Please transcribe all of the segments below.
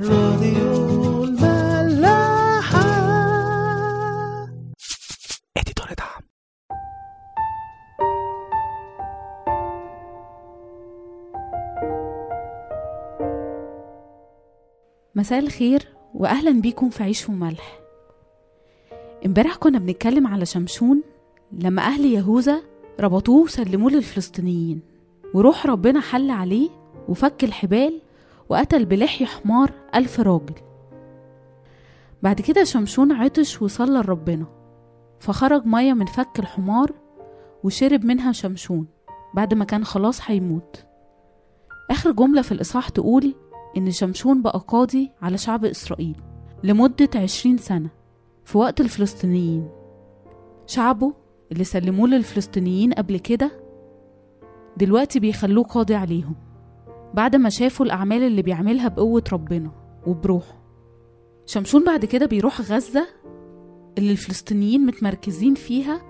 راديو الملاحة. اديتور دعم. مساء الخير واهلا بيكم في عيش وملح. امبارح كنا بنتكلم على شمشون لما أهل يهوذا ربطوه وسلموه للفلسطينيين وروح ربنا حل عليه وفك الحبال وقتل بلحي حمار ألف راجل. بعد كده شمشون عطش وصلى لربنا فخرج مية من فك الحمار وشرب منها شمشون بعد ما كان خلاص هيموت. آخر جملة في الإصحاح تقول إن شمشون بقى قاضي على شعب إسرائيل لمدة عشرين سنة في وقت الفلسطينيين. شعبه اللي سلموه للفلسطينيين قبل كده دلوقتي بيخلوه قاضي عليهم. بعد ما شافوا الأعمال اللي بيعملها بقوة ربنا وبروحه. شمشون بعد كده بيروح غزة اللي الفلسطينيين متمركزين فيها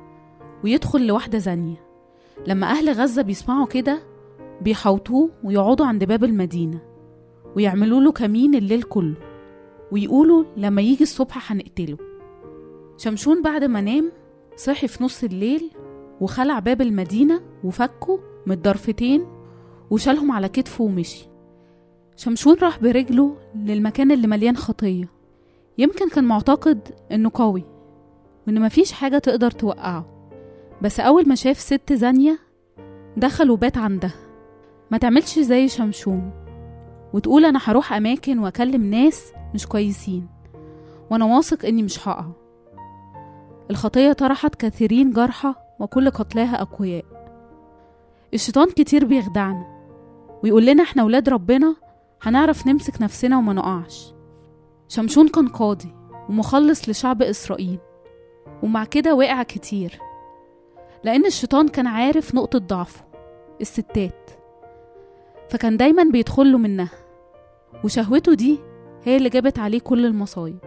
ويدخل لواحدة زانية. لما أهل غزة بيسمعوا كده بيحوطوه ويقعدوا عند باب المدينة ويعملوا له كمين الليل كله ويقولوا لما يجي الصبح هنقتله. شمشون بعد ما نام صحي في نص الليل وخلع باب المدينة وفكه من الضرفتين وشالهم على كتفه ومشي. شمشون راح برجله للمكان اللي مليان خطية. يمكن كان معتقد إنه قوي وإن مفيش حاجة تقدر توقعه. بس أول ما شاف ست زانية دخل وبات عندها ما تعملش زي شمشون وتقول أنا هروح أماكن وأكلم ناس مش كويسين وأنا واثق إني مش هقع. الخطية طرحت كثيرين جرحى وكل قتلاها أقوياء. الشيطان كتير بيخدعنا ويقول لنا إحنا ولاد ربنا هنعرف نمسك نفسنا وما نقعش. شمشون كان قاضي ومخلص لشعب إسرائيل ومع كده وقع كتير لأن الشيطان كان عارف نقطة ضعفه الستات. فكان دايما بيدخله منها وشهوته دي هي اللي جابت عليه كل المصايب.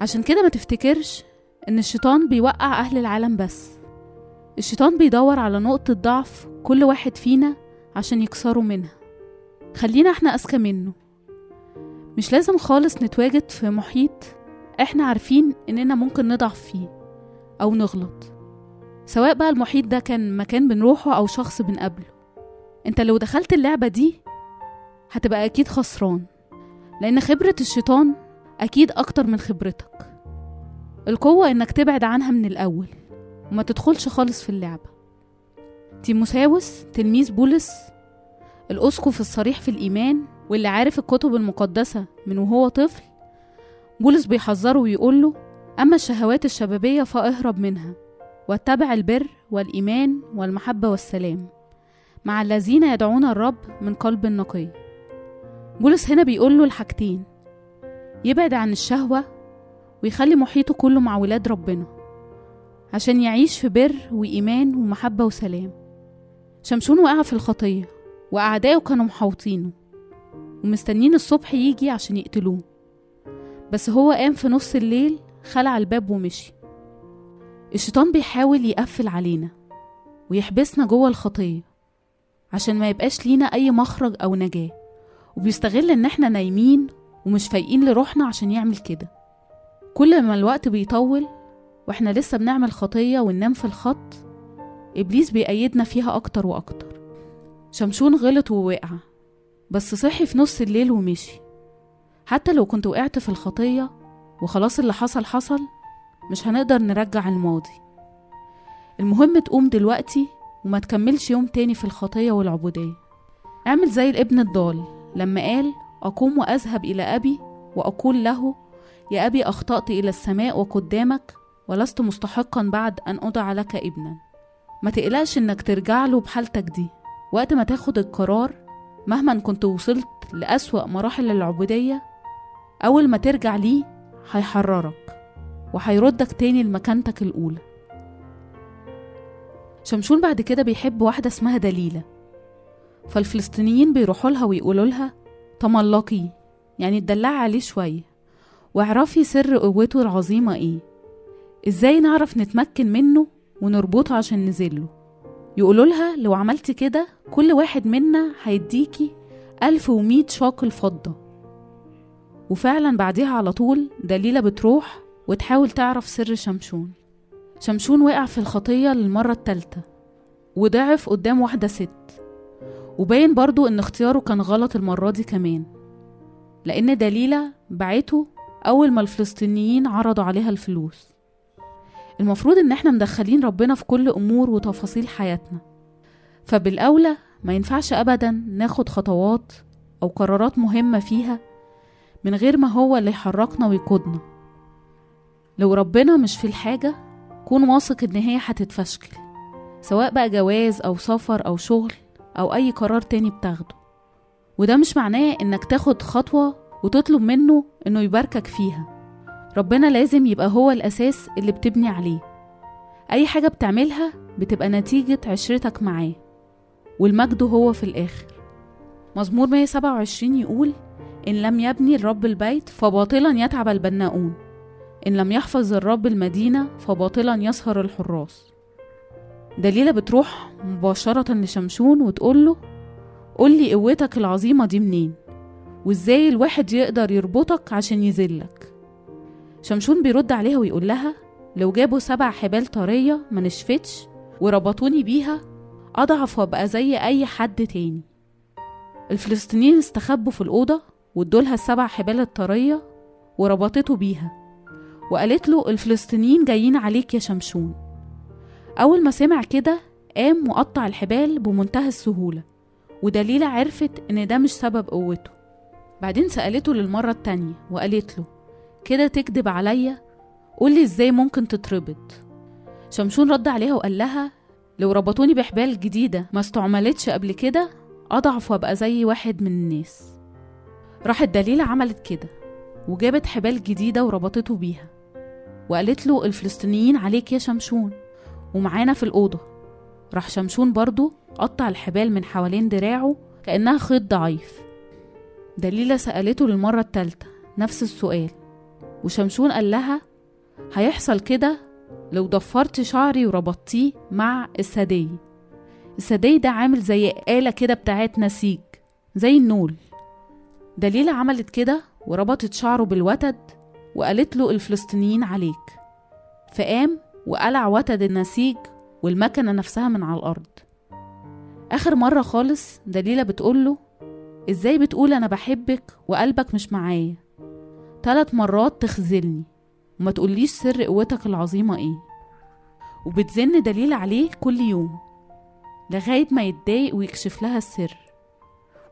عشان كده ما تفتكرش إن الشيطان بيوقع أهل العالم بس. الشيطان بيدور على نقطة ضعف كل واحد فينا عشان يكسروا منها. خلينا إحنا أذكى منه. مش لازم خالص نتواجد في محيط إحنا عارفين اننا ممكن نضعف فيه أو نغلط. سواء بقى المحيط ده كان مكان بنروحه أو شخص بنقابله. انت لو دخلت اللعبة دي هتبقى أكيد خسران لأن خبرة الشيطان أكيد أكتر من خبرتك. القوة انك تبعد عنها من الأول وما تدخلش خالص في اللعبة. تيموساوس تلميذ بولس الأسقف الصريح في الإيمان واللي عارف الكتب المقدسة من وهو طفل؟ بولس بيحذره ويقوله أما الشهوات الشبابية فأهرب منها واتبع البر والإيمان والمحبة والسلام. مع الذين يدعون الرب من قلب نقي. بولس هنا بيقوله الحاجتين يبعد عن الشهوة ويخلي محيطه كله مع ولاد ربنا عشان يعيش في بر وإيمان ومحبة وسلام. شمشون وقع في الخطية. وأعدائه كانوا محاوطينه ومستنين الصبح يجي عشان يقتلوه. بس هو قام في نص الليل خلع الباب ومشي. الشيطان بيحاول يقفل علينا ويحبسنا جوه الخطية عشان ما يبقاش لينا أي مخرج أو نجاة وبيستغل إن إحنا نايمين ومش فايقين لروحنا عشان يعمل كده. كل ما الوقت بيطول وإحنا لسه بنعمل خطية وننام في الخط إبليس بيأيدنا فيها أكتر وأكتر. شمشون غلط ووقع بس صحي في نص الليل ومشي. حتى لو كنت وقعت في الخطية وخلاص اللي حصل حصل مش هنقدر نرجع الماضي. المهم تقوم دلوقتي وما تكملش يوم تاني في الخطية والعبودية. اعمل زي الابن الضال لما قال أقوم وأذهب إلى أبي وأقول له يا أبي أخطأت إلى السماء وقدامك ولست مستحقا بعد أن أضع لك ابنا. ما تقلقش إنك ترجع له بحالتك دي. وقت ما تاخد القرار مهما كنت وصلت لأسوأ مراحل العبودية أول ما ترجع ليه هيحررك وهيردك تاني لمكانتك الأولى. شمشون بعد كده بيحب واحدة اسمها دليلة. فالفلسطينيين بيروحوا لها ويقولوا لها تملقي يعني اتدلعي عليه شوية. واعرفي سر قوته العظيمة إيه؟ إزاي نعرف نتمكن منه ونربطه عشان نزله يقولوا لها لو عملتي كده كل واحد منا هيديكي ألف ومية شاقل فضة. وفعلا بعديها على طول دليلة بتروح وتحاول تعرف سر شمشون. شمشون وقع في الخطية للمرة التالتة وضعف قدام واحدة ست. وباين برضو إن اختياره كان غلط المرة دي كمان لأن دليلة بعته أول ما الفلسطينيين عرضوا عليها الفلوس. المفروض إن إحنا مدخلين ربنا في كل أمور وتفاصيل حياتنا. فبالأولى ما ينفعش أبدا ناخد خطوات أو قرارات مهمة فيها من غير ما هو اللي يحركنا ويقودنا. لو ربنا مش في الحاجة كون واثق إن هي هتتفشكل سواء بقى جواز أو سفر أو شغل أو أي قرار تاني بتاخده. وده مش معناه إنك تاخد خطوة وتطلب منه إنه يباركك فيها. ربنا لازم يبقى هو الأساس اللي بتبني عليه. أي حاجة بتعملها بتبقى نتيجة عشرتك معاه والمجد هو في الآخر. مزمور 127 يقول إن لم يبني الرب البيت فباطلا يتعب البناؤون. إن لم يحفظ الرب المدينة فباطلا يسهر الحراس. دليلة بتروح مباشرة لشمشون وتقوله قولي قوتك العظيمة دي منين؟ وإزاي الواحد يقدر يربطك عشان يذلك؟ شمشون بيرد عليها ويقول لها لو جابوا سبع حبال طرية ما نشفتش وربطوني بيها أضعف وأبقى زي أي حد تاني. الفلسطينيين استخبوا في الأوضة وادولها السبع حبال الطرية وربطته بيها وقالت له الفلسطينيين جايين عليك يا شمشون. أول ما سمع كده قام وقطع الحبال بمنتهى السهولة ودليلة عرفت إن ده مش سبب قوته. بعدين سألته للمرة التانية وقالت له كده تكدب عليا؟ قولي إزاي ممكن تتربط؟ شمشون رد عليها وقال لها لو ربطوني بحبال جديدة ما استعملتش قبل كده أضعف وأبقى زي واحد من الناس. راحت دليلة عملت كده وجابت حبال جديدة وربطته بيها وقالت له الفلسطينيين عليك يا شمشون ومعانا في الأوضة. راح شمشون برضو قطع الحبال من حوالين دراعه كأنها خيط ضعيف. دليلة سألته للمرة التالتة نفس السؤال. وشمشون قال لها هيحصل كده لو ضفرت شعري وربطتيه مع السدي السدي ده عامل زي آلة كده بتاعت نسيج زي النول. دليلة عملت كده وربطت شعره بالوتد وقالت له الفلسطينيين عليك. فقام وقلع وتد النسيج والمكنة نفسها من على الأرض. آخر مرة خالص دليلة بتقوله إزاي بتقول أنا بحبك وقلبك مش معايا؟ تلات مرات تخذلني. وما تقوليش سر قوتك العظيمة إيه. وبتزن دليل عليه كل يوم لغاية ما يتضايق ويكشف لها السر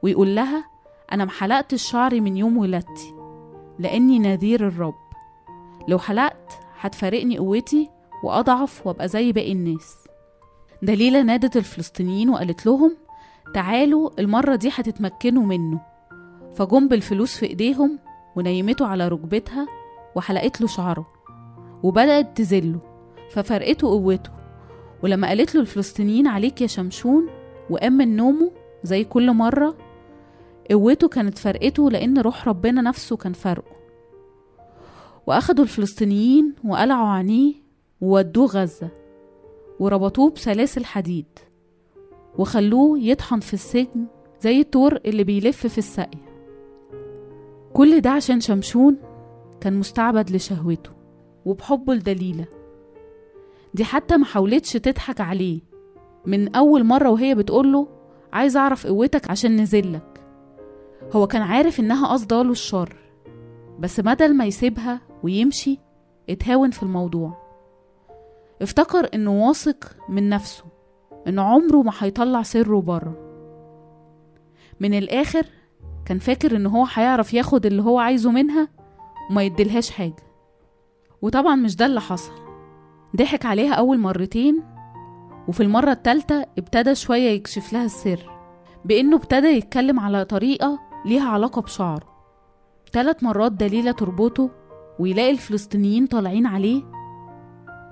ويقول لها أنا محلقتش شعري من يوم ولادتي لأني نذير الرب. لو حلقت هتفارقني قوتي وأضعف وأبقى زي باقي الناس. دليلة نادت الفلسطينيين وقالت لهم تعالوا المرة دي هتتمكنوا منه. فجم بالفلوس في إيديهم ونيمته على ركبتها وحلقت له شعره وبدأت تذله ففرقته قوته ولما قالت له الفلسطينيين عليك يا شمشون وقام من نومه زي كل مرة قوته كانت فرقته لأن روح ربنا نفسه كان فرقه. وأخدوا الفلسطينيين وقلعوا عينيه وودوه غزة وربطوه بسلاسل حديد وخلوه يطحن في السجن زي الطور اللي بيلف في السقي كل ده عشان شمشون كان مستعبد لشهوته وبحبه لدليلة. دي حتى محاولتش تضحك عليه. من أول مرة وهي بتقوله عايز أعرف قوتك عشان نزلك. هو كان عارف إنها قصده له الشر بس بدل ما يسيبها ويمشي اتهاون في الموضوع. افتكر إنه واثق من نفسه إنه عمره ما هيطلع سره بره. من الآخر كان فاكر إن هو هيعرف ياخد اللي هو عايزه منها وما يديلهاش حاجة. وطبعا مش ده اللي حصل. ضحك عليها أول مرتين وفي المرة التالتة ابتدى شوية يكشف لها السر بإنه ابتدى يتكلم على طريقة ليها علاقة بشعره. تلات مرات دليلة تربطه ويلاقي الفلسطينيين طالعين عليه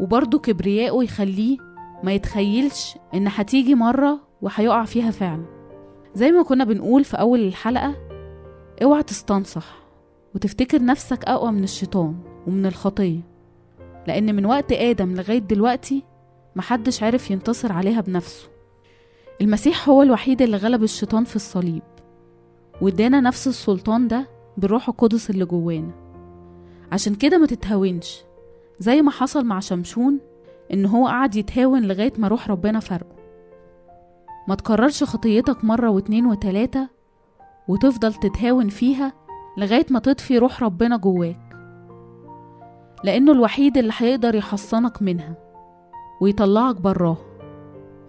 وبرضه كبرياءه يخليه ما يتخيلش إن هتيجي مرة وهيقع فيها فعلا. زي ما كنا بنقول في أول الحلقة اوعى تستنصح وتفتكر نفسك أقوى من الشيطان ومن الخطية لأن من وقت آدم لغاية دلوقتي محدش عرف ينتصر عليها بنفسه. المسيح هو الوحيد اللي غلب الشيطان في الصليب وادانا نفس السلطان ده بالروح القدس اللي جوانا. عشان كده ما تتهاونش زي ما حصل مع شمشون إن هو قعد يتهاون لغاية ما روح ربنا فرقه. ما تكررش خطيتك مرة واتنين وتلاتة وتفضل تتهاون فيها لغاية ما تطفي روح ربنا جواك. لأنه الوحيد اللي هيقدر يحصنك منها ويطلعك براها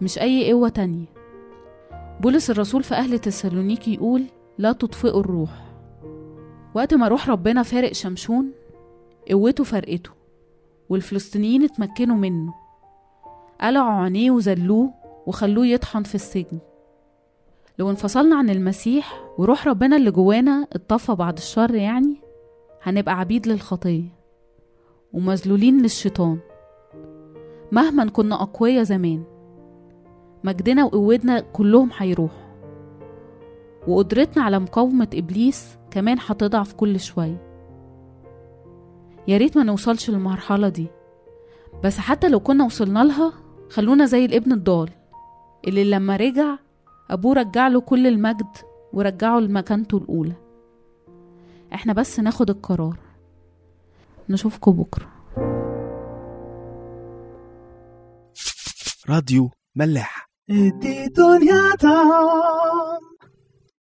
مش أي قوة تانية. بولس الرسول في أهل تسالونيكي يقول لا تطفئوا الروح. وقت ما روح ربنا فارق شمشون قوته فرقته والفلسطينيين اتمكنوا منه. قلعوا عينيه وذلوه وخلوه يطحن في السجن. لو انفصلنا عن المسيح وروح ربنا اللي جوانا اتطفى بعد الشر يعني هنبقى عبيد للخطية ومذلولين للشيطان. مهما كنا أقوياء زمان مجدنا وقوتنا كلهم هيروحوا وقدرتنا على مقاومة إبليس كمان هتضعف كل شوية. يا ريت ما نوصلش للمرحلة دي. بس حتى لو كنا وصلنا لها خلونا زي الابن الضال اللي لما رجع أبوه رجع له كل المجد ورجعه لمكانته الأولى. إحنا بس ناخد القرار. نشوفكم بكرة. راديو ملاح. ادي دنيا طعم